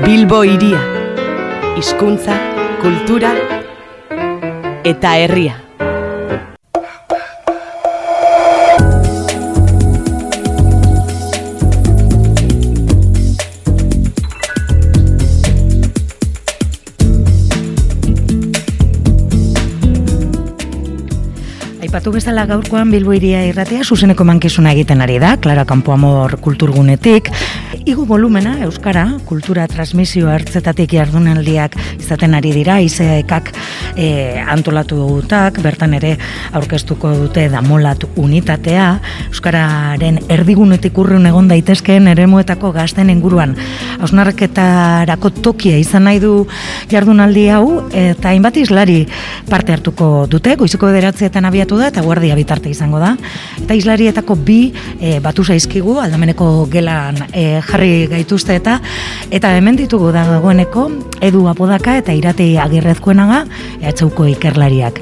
Bilbo iria, hizkuntza, kultura eta herria. Aipatu bezala gaurkoan Bilbo iria irratea zuzeneko mankizuna egiten ari da, Clara Campoamor kulturgunetik. Igu volumena, Euskara, kultura transmisio hartzetatik jardunaldiak izaten ari dira, izeekak e, antolatu dutak, bertan ere aurkeztuko dute damolat unitatea, Euskararen erdigunetik urrun egon daitezkeen eremuetako gazten inguruan. Hausnarketarako tokia izan nahi du jardunaldi hau, eta hainbat islari parte hartuko dute, goiziko bederatzietan abiatu da eta guardia bitarte izango da. Eta islarietako bi e, batu zaizkigu aldameneko gelan e, jarri gaituzte eta eta hemen ditugu dagoeneko edu apodaka eta irate agirrezkoenaga ehatxauko ikerlariak.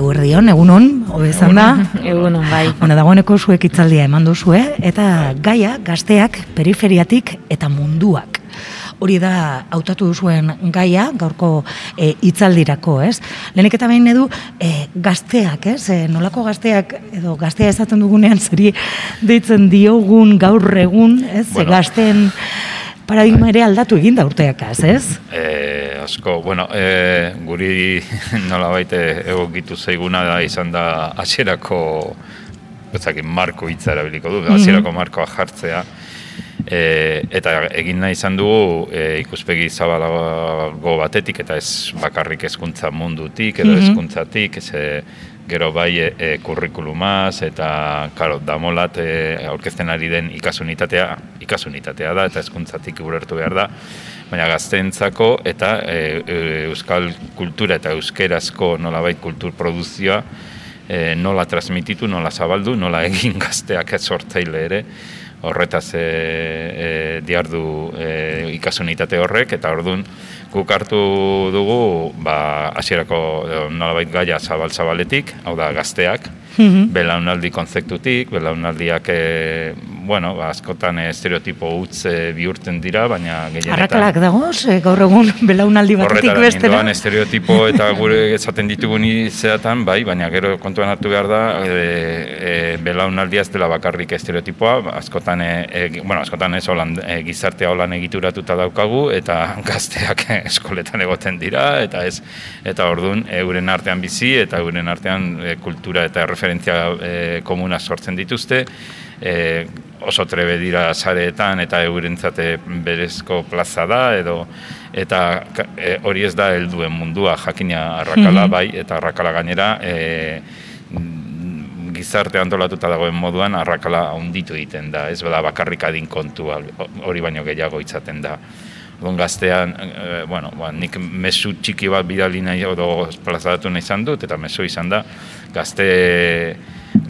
Eguerdion, egunon, hobezan da. Egunon, bai. Bueno, dagoeneko zuek itzaldia eman duzue, eta gaia gazteak periferiatik eta munduak hori da hautatu duzuen gaia, gaurko e, itzaldirako, ez? Lehenik eta behin edu, e, gazteak, ez? E, nolako gazteak, edo gaztea esaten dugunean zeri deitzen diogun gaur egun, ez? Bueno. gazten paradigma ere aldatu egin da urteakaz, ez? E, asko, bueno, e, guri nola baite egokitu zaiguna da izan da hasierako bezakin marko hitza erabiliko du, mhm. hasierako markoa jartzea, E, eta egin nahi izan dugu e, ikuspegi zabalago batetik eta ez bakarrik hezkuntza mundutik edo hezkuntzatik mm -hmm. gero bai e, e, kurrikulumaz eta karo, damolat e, aurkezten ari den ikasunitatea ikasunitatea da eta hezkuntzatik urertu behar da baina gazteentzako eta e, e, euskal kultura eta euskerazko nolabait kultur produzioa e, nola transmititu, nola zabaldu, nola egin gazteak sortzaile ere horretaz e, e, diardu e, ikasunitate horrek, eta orduan guk hartu dugu ba, hasierako nolabait gaia zabal-zabaletik, hau da gazteak, mm belaunaldi konzeptutik, belaunaldiak e, bueno, ba, askotan estereotipo utz e, bihurtzen dira, baina gehienetan... Arrakalak dagoz, e, gaur egun belaunaldi batetik bestera? Horretan, estereotipo eta gure esaten ditugun izatean, bai, baina gero kontuan hartu behar da, e, e, belaunaldia ez dela bakarrik estereotipoa, askotan, e, e, bueno, askotan ez holan, e, gizartea holan egituratuta daukagu, eta gazteak eskoletan egoten dira, eta ez, eta orduan, euren artean bizi, eta euren artean e, kultura eta referentzia e, komuna sortzen dituzte, e, oso trebe dira sareetan eta eurentzate berezko plaza da edo eta e, hori ez da helduen mundua jakina arrakala mhm. bai eta arrakala gainera e, gizarte antolatuta dagoen moduan arrakala handitu egiten da. Ez bada bakarrik adin kontu hori baino gehiago itzaten da Don gaztean, e, bueno, ba, nik mesu txiki bat bidali nahi edo plazadatu nahi izan dut, eta mesu izan da, gazte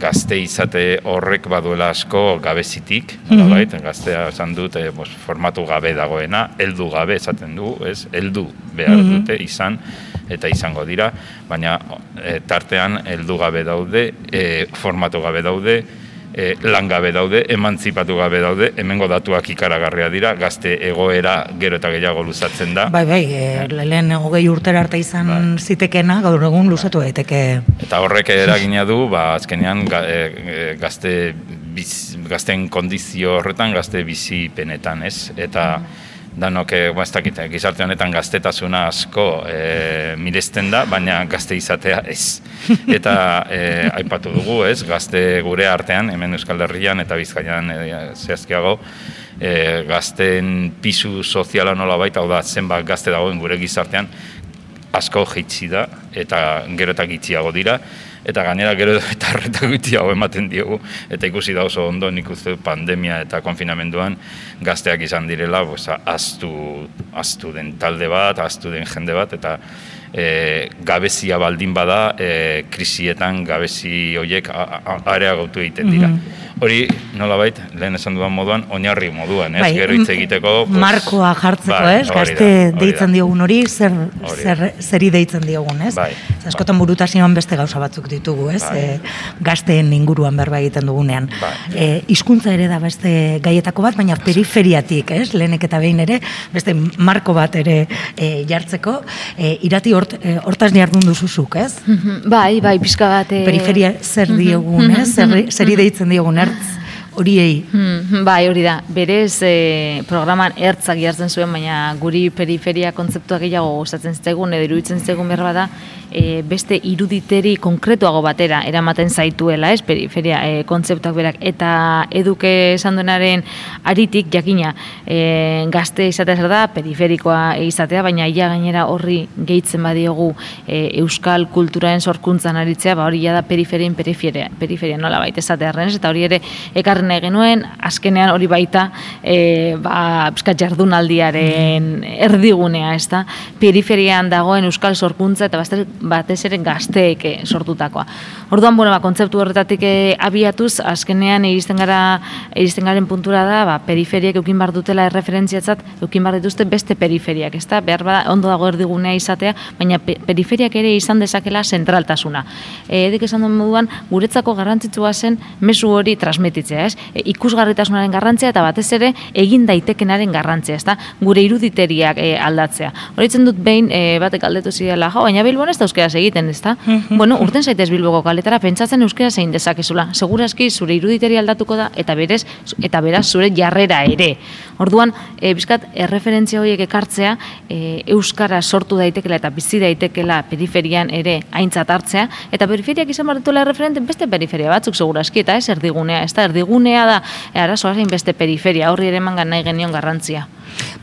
gazte izate horrek baduela asko gabezitik, mm -hmm. gaztea esan dut e, formatu gabe dagoena, heldu gabe esaten du, ez? Heldu behar mhm. dute izan eta izango dira, baina e, tartean heldu gabe daude, e, formatu gabe daude, e, langabe daude, emantzipatu gabe daude, hemengo datuak ikaragarria dira, gazte egoera gero eta gehiago luzatzen da. Bai, bai, e, lehen hogei urtera arte izan bai. zitekena, gaur egun luzatu daiteke. Eta horrek eragina du, ba, azkenean e, e, gazte biz, gazten kondizio horretan, gazte bizi penetan, ez? Eta danok eh, ba, ez dakit, gizarte honetan gaztetasuna asko e, miresten da, baina gazte izatea ez. Eta e, aipatu dugu, ez, gazte gure artean, hemen Euskal Herrian eta Bizkaian e, zehazkiago, e, gazten pisu soziala nola baita, hau da, zenbat gazte dagoen gure gizartean, asko jeitzi da, eta gero eta gitziago dira, eta gainera gero arreta hau ematen diogu, eta ikusi da oso ondo nik uste pandemia eta konfinamenduan gazteak izan direla, pues, aztu, aztu den talde bat, aztu den jende bat, eta e, gabezia baldin bada, e, krisietan gabezi horiek areagotu egiten dira. Mm hori nolabait lehen esan dudan moduan oinarri moduan, ez? Bai, Gero hitz egiteko, pues, markoa jartzeko, bai, ez? Gazte deitzen diogun hori, zer, Hori zer, zeri deitzen diogun, ez? Bai, Ez askotan burutasioan beste gauza batzuk ditugu, ez? Bai. E, gazteen inguruan berba egiten dugunean. Bai. E, hizkuntza ere da beste gaietako bat, baina periferiatik, ez? Lehenek eta behin ere, beste marko bat ere e, jartzeko, e, irati hort, e, hortaz jardun duzuzuk, ez? Mhm, Bai, bai, pixka bat... eh, Periferia zer diogun, ez? Zerri, zeri deitzen diogun, Thanks. Horiei. Hmm, bai, hori da. Berez e, programan ertzak jartzen zuen, baina guri periferia kontzeptua gehiago gustatzen zitzaigun edo iruditzen zitzaigun behar bada, e, beste iruditeri konkretuago batera eramaten zaituela, ez, periferia e, kontzeptuak berak. Eta eduke esan duenaren aritik, jakina, e, gazte izatea zer da, periferikoa izatea, baina ia gainera horri gehitzen badiogu e, euskal kulturaren sorkuntzan aritzea, ba hori ja da periferien periferia, periferia nola baita esatearren, eta hori ere ekarri nahi genuen, azkenean hori baita e, ba, pizkat jardunaldiaren erdigunea, ez da? Periferian dagoen euskal sorkuntza eta batez- batez ere gazteek eh, sortutakoa. Orduan, bueno, ba, kontzeptu horretatik eh, abiatuz, azkenean iristen gara iristen garen puntura da, ba, periferiak eukin bar dutela erreferentziatzat, eukin bar dituzte beste periferiak, ezta? Behar bada ondo dago erdigunea izatea, baina pe- periferiak ere izan dezakela zentraltasuna. E, edik esan duen moduan, guretzako garrantzitsua zen mezu hori transmititzea, ez? E, ikusgarritasunaren garrantzia eta batez ere egin daitekenaren garrantzia, ezta? Gure iruditeriak e, aldatzea. Horitzen dut behin e, batek aldetu zidela, jo, baina Bilbon ez da euskeraz egiten, ezta? bueno, urten zaitez Bilboko kaletara pentsatzen euskeraz egin dezakezula. Segurazki zure iruditeri aldatuko da eta berez eta beraz zure jarrera ere. Orduan, e, bizkat erreferentzia horiek ekartzea, e, euskara sortu daitekela eta bizi daitekela periferian ere aintzat hartzea eta periferiak izan behar dituela erreferente beste periferia batzuk segurazki eta ez erdigunea, ez da erdigunea da e, arazoa zein beste periferia, horri ere eman nahi genion garrantzia.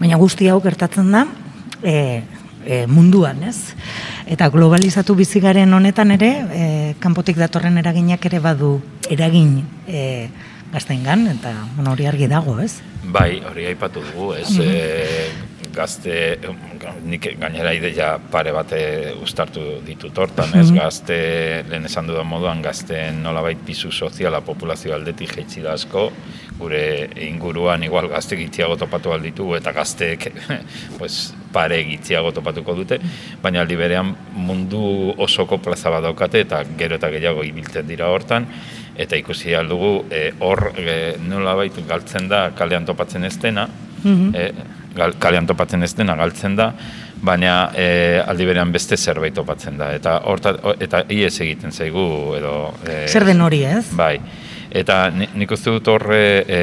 Baina guzti hau gertatzen da e, e, munduan, ez? Eta globalizatu bizigaren honetan ere, e, kanpotik datorren eraginak ere badu eragin e, gaztengan, eta bueno, hori argi dago, ez? Bai, hori aipatu dugu, ez e, gazte, nik gainera ideia pare bate uztartu ditut hortan, ez gazte, lehen esan dudan moduan, gazteen nolabait pisu soziala populazio aldetik jaitsi da asko, gure inguruan igual gazte gitziago topatu alditu eta gazteek pues, pare gitziago topatuko dute, baina aldi berean mundu osoko plaza bat daukate eta gero eta gehiago ibiltzen dira hortan, eta ikusi aldugu e, hor e, nolabait galtzen da kalean topatzen ez dena, e, gal, kalean topatzen ez dena galtzen da, baina e, aldi berean beste zerbait topatzen da. Eta, horta, eta ies egiten zaigu edo... E, Zer den hori, ez? Bai, eta ni- nik uste dut horre e,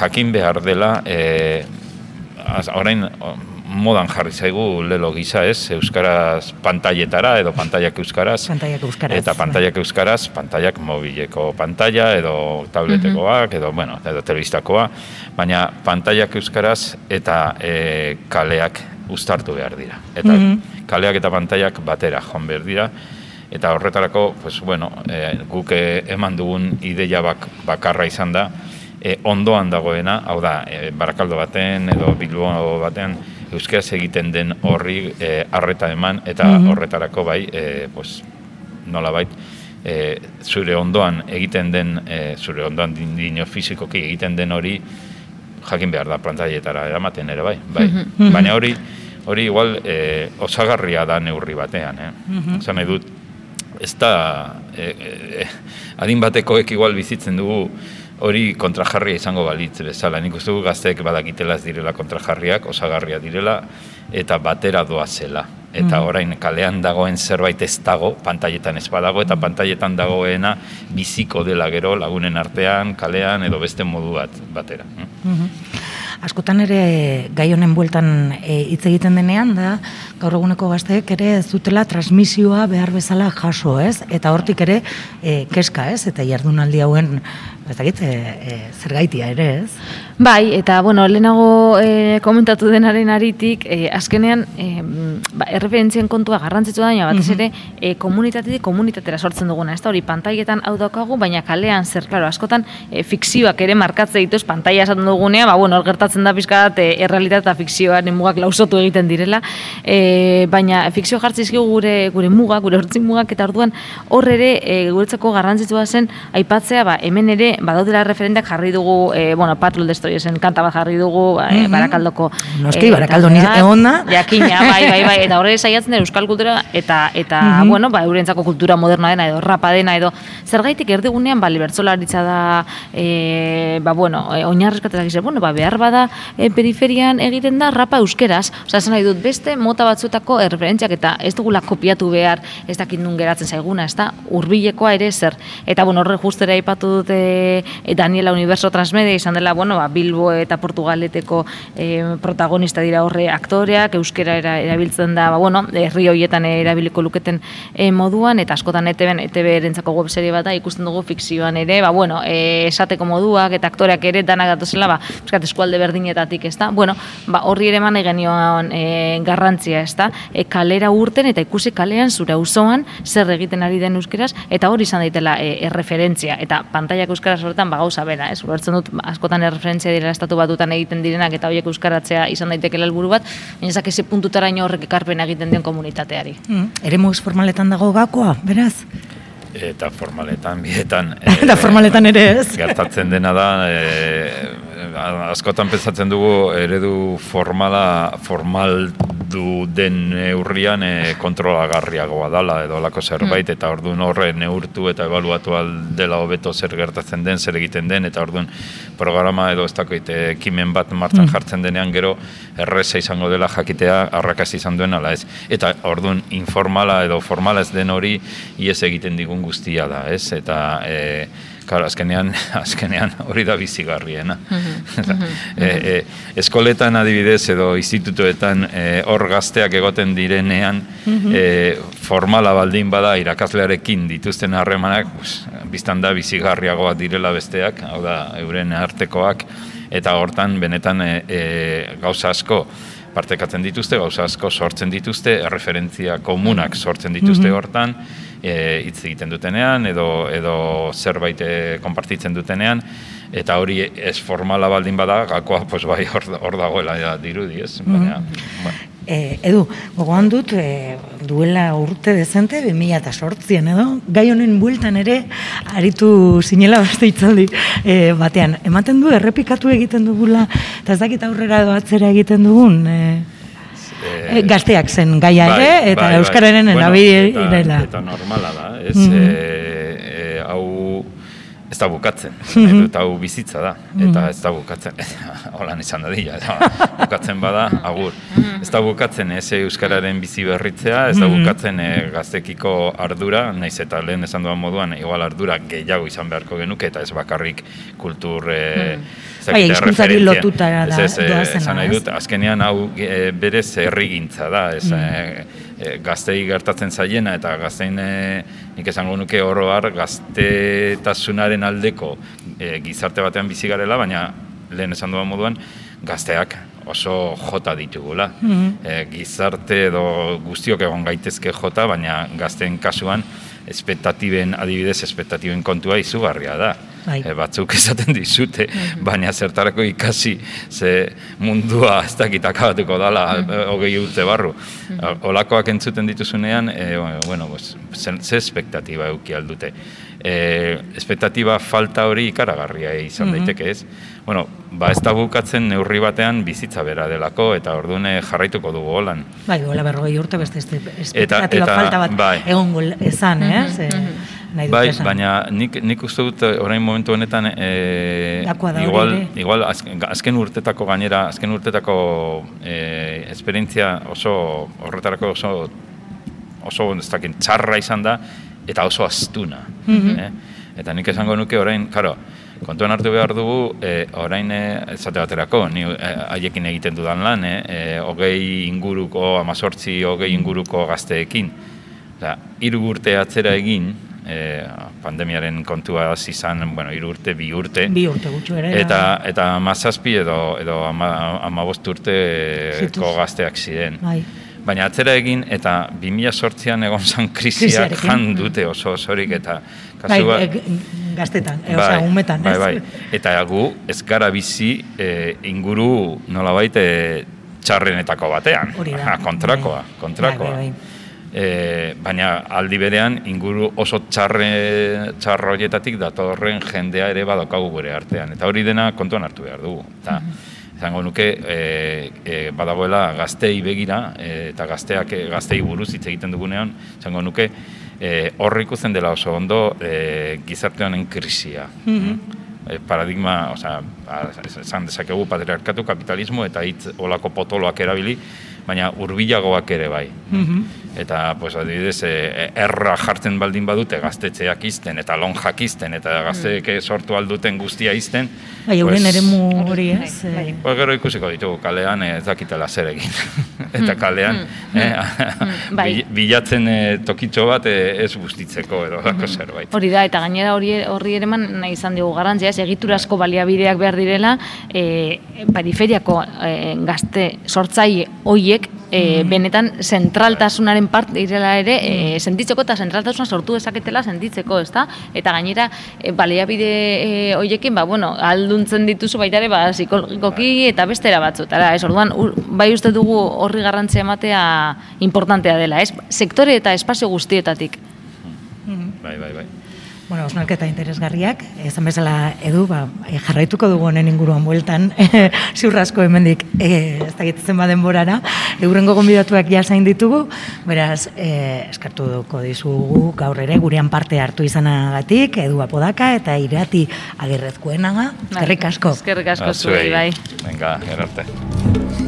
jakin behar dela, e, az- orain modan jarri zaigu lelo gisa ez, euskaraz pantailetara edo pantailak euskaraz. Pantaiak euskaraz. Eta pantaiak euskaraz, pantaiak mobileko pantalla edo tabletekoak edo, bueno, edo telebistakoa, baina pantaiak euskaraz eta e, kaleak uztartu behar dira. Eta Mhm. kaleak eta pantaiak batera joan behar dira, eta horretarako, pues, bueno, e, guk e, eman dugun ideia bak, bakarra izan da, e, ondoan dagoena, hau da, e, barakaldo baten edo bilbo baten, euskaraz egiten den horri e, arreta eman, eta Mhm. horretarako bai, e, pues, nolabait, e, zure ondoan egiten den, e, zure ondoan din- dino fizikoki egiten den hori, jakin behar da plantaietara eramaten ere bai, bai. Mhm. Baina hori, hori igual e, osagarria da neurri batean, eh? Mhm. Esan nahi dut, ez da, e, e, adin batekoek igual bizitzen dugu hori kontrajarria izango balitz bezala. Nik uste gazteek badakitela ez direla kontrajarriak, osagarria direla, eta batera doa zela. Eta orain kalean dagoen zerbait ez dago, pantailetan ez badago, eta pantailetan dagoena biziko dela gero lagunen artean, kalean edo beste modu bat batera. Mhm. Askotan ere gai honen bueltan e, hitz egiten denean da gaur eguneko gazteek ere ez dutela transmisioa behar bezala jaso, ez? Eta hortik ere e, keska, ez? Eta jardunaldi hauen ez dakit, e, e, zer gaitia ere, ez? Bai, eta bueno, lehenago e, komentatu denaren aritik, e, azkenean, e, ba, erreferentzien kontua garrantzitsu da, baina batez ere, e, komunitatetik komunitatera sortzen duguna, ez da hori, pantaietan hau daukagu, baina kalean zer, klaro, askotan, e, fikzioak ere markatze dituz, pantaia esaten dugunea, ba, bueno, gertatzen da pizkat, e, errealitate eta fikzioan mugak lausotu egiten direla, e, baina fikzio jartzizkigu gure gure mugak, gure hortzin mugak, eta orduan hor ere, e, guretzako garrantzitsua zen, aipatzea, ba, hemen ere, badaudela referenteak jarri dugu, e, bueno, Patrol Destroyersen kanta bat jarri dugu, e, barakaldoko. Noski, barakaldo ni egona. Jakina, bai, bai, bai, eta horre saiatzen da euskal kultura, eta, eta bueno, ba, eurentzako kultura moderna dena, edo rapa dena, edo zergaitik erdigunean, ba, libertzolaritza da, e, ba, bueno, e, oinarrezkatetak izan, bueno, ba, behar bada e, periferian egiten da rapa euskeraz, osea, esan nahi dut, beste mota batzuetako erreferentziak, eta ez dugula kopiatu behar, ez dakit nun geratzen zaiguna, ez da, urbilekoa ere zer. Eta, bueno, horre justera aipatu dute e, Daniela Universo Transmedia izan dela, bueno, ba, Bilbo eta Portugaleteko e, protagonista dira horre aktoreak, euskera era, erabiltzen da, ba, bueno, herri horietan erabiliko luketen e, moduan, eta askotan ETB, ETB erentzako webserie bat da, ikusten dugu fikzioan ere, ba, bueno, e, esateko moduak eta aktoreak ere danak datuzela, ba, eskualde berdinetatik, ez da, bueno, ba, horri ere man genioan e, garrantzia, ez da, e, kalera urten eta ikusi kalean zure auzoan zer egiten ari den euskeraz, eta hori izan daitela e, erreferentzia, eta pantaiak euskaraz horretan ba, gauza bera, ez, ulertzen dut, askotan erreferentzia dira estatu batutan egiten direnak, eta horiek euskaratzea izan daiteke helburu bat, baina ezak eze puntutara horrek ekarpen egiten den komunitateari. Mm. Ere formaletan dago gakoa, beraz? Eta formaletan, bietan. eta formaletan ere ez. Gertatzen dena da, e, askotan pentsatzen dugu eredu formala formal du den neurrian e, kontrolagarriagoa dala edo lako zerbait eta orduan horre neurtu eta ebaluatu dela hobeto zer gertatzen den, zer egiten den eta orduan programa edo ez dakoit ekimen bat martan mm. jartzen denean gero erreza izango dela jakitea arrakaz izan duen ala ez. Eta orduan informala edo formala ez den hori ies egiten digun guztia da, ez? Eta e, Claro, azkenean, azkenean hori da bizigarriena. e, e, eskoletan adibidez edo institutuetan e, hor gazteak egoten direnean e, formala baldin bada irakaslearekin dituzten harremanak biztan da bizigarriagoa direla besteak, hau da euren artekoak, eta hortan benetan e, e, gauza asko partekatzen dituzte, gauza asko sortzen dituzte, referentzia komunak sortzen dituzte hortan, e, hitz egiten dutenean edo edo zerbait e, konpartitzen dutenean eta hori ez formala baldin bada gakoa pues bai hor, hor dagoela dirudi, ez? Mhm. Baina, mm E, edu, gogoan dut, e, duela urte dezente, 2008an edo, gai honen bueltan ere, aritu zinela beste itzaldi e, batean. Ematen du, errepikatu egiten dugula, eta ez dakit aurrera edo atzera egiten dugun, e, e, gazteak zen gaia ere, bai, eta bai, bai. Euskararen bai. bueno, eta, eta normala da, ez, mm -hmm. Ez da bukatzen, eta hau bizitza da, eta mhm. ez da bukatzen, holan izan da dira, bukatzen bada, agur. Mhm. Ez da bukatzen ez Euskararen bizi berritzea, ez da mhm. bukatzen e, gaztekiko ardura, naiz eta lehen esan duan moduan, igual ardura gehiago izan beharko genuke, eta ez bakarrik kultur... E, bai, hizkuntzari lotuta da. Ez, ez, esan nahi dut, azkenean hau e, berez errigintza da, ez. E, e, gaztei gertatzen zaiena eta gaztein e, nik esango nuke oroar gaztetasunaren aldeko e, gizarte batean bizi garela, baina lehen esan duan moduan gazteak oso jota ditugula. Mm gizarte edo guztiok egon gaitezke jota, baina gazteen kasuan espektatiben adibidez espektatiben kontua izugarria da. Bai. E, batzuk esaten dizute, mm baina zertarako ikasi ze mundua ez dakit akabatuko dala mm hogei urte barru. Mm Olakoak entzuten dituzunean, e, bueno, pues, ze espektatiba euki aldute. E, espektatiba falta hori ikaragarria izan mm daiteke ez. Bueno, ba ez da bukatzen neurri batean bizitza bera delako eta ordune jarraituko dugu holan. Bai, hola berrogei urte beste espektatiba falta bat bai. egon ezan, eh? Mm bai, baina nik, nik uste dut eh, orain momentu honetan e, igual, igual azken urtetako gainera, azken urtetako e, esperientzia oso horretarako oso oso ez txarra izan da eta oso astuna. Mm Eta nik esango nuke orain, karo, kontuan hartu behar dugu, e, orain ezate baterako, ni haiekin egiten dudan lan, e, hogei inguruko, amazortzi hogei inguruko gazteekin. Eta, hiru urte atzera egin, e, pandemiaren kontua izan, bueno, hiru urte, bi urte. Bi urte gutxu ere. Eta eta mazazpi edo edo ama, amabost urteko Zituz. gazteak ziren. Bai. Baina atzera egin eta 2008an egon zan krisiak jan dute oso osorik eta Bai, kasu bat- e, gaztetan, e, osea, umetan, bai, ez? bai. Eta gu ez gara bizi e, inguru nolabait e, txarrenetako batean. Hori da. Kontrakoa, Bai. kontrakoa. Bai, bai, E, baina aldi berean inguru oso txarre, txarro horietatik datorren jendea ere badaukagu gure artean. Eta hori dena kontuan hartu behar dugu. Eta, Zango nuke, e, e, badagoela gaztei begira, e, eta gazteak gaztei buruz hitz egiten dugunean, zango nuke, e, hor ikusten dela oso ondo e, gizarte honen krisia. E, paradigma, osea, a- esan dezakegu patriarkatu, kapitalismo eta hitz olako potoloak erabili, baina hurbilagoak ere bai. Eta, pues, adibidez, e, erra jartzen baldin badute gaztetxeak izten, eta lonjak izten, eta gazteek sortu alduten guztia izten. Bai, euren pues, eremu hori ez. Bai, bai. eh, Ba, gero ikusiko ditugu kalean eh, ez dakitela zer egin. eta kalean eh, bai. bil- bilatzen eh, tokitxo bat eh, ez bustitzeko edo dako zerbait. Hori da, eta gainera hori horri ere eman nahi izan digu garrantzia, ez egiturazko baliabideak behar direla, e, periferiako e, gazte sortzaile hoiek e, benetan zentraltasunaren part direla ere e, sentitzeko eta zentraltasuna sortu dezaketela sentitzeko, ezta? Eta gainera e, baliabide e, hoiekin, ba, bueno, alduntzen dituzu baita ere, ba, psikologikoki eta bestera batzutara, ez? Orduan, ur- bai uste dugu horri garrantzia ematea importantea dela, ez? Sektore eta espazio guztietatik. Bai, bai, bai. Bueno, osnarketa interesgarriak, esan bezala edu, ba, eh, jarraituko dugu honen inguruan bueltan, ziur asko hemendik eh, ez dakit zenba denborara, eurrengo gonbidatuak ja zain ditugu, beraz, eh, eskartu duko dizugu gaur ere gurean parte hartu izanagatik, edu apodaka eta irati agerrezkoenaga, eskerrik asko. Eskerrik asko zuei. bai. Venga, gero arte.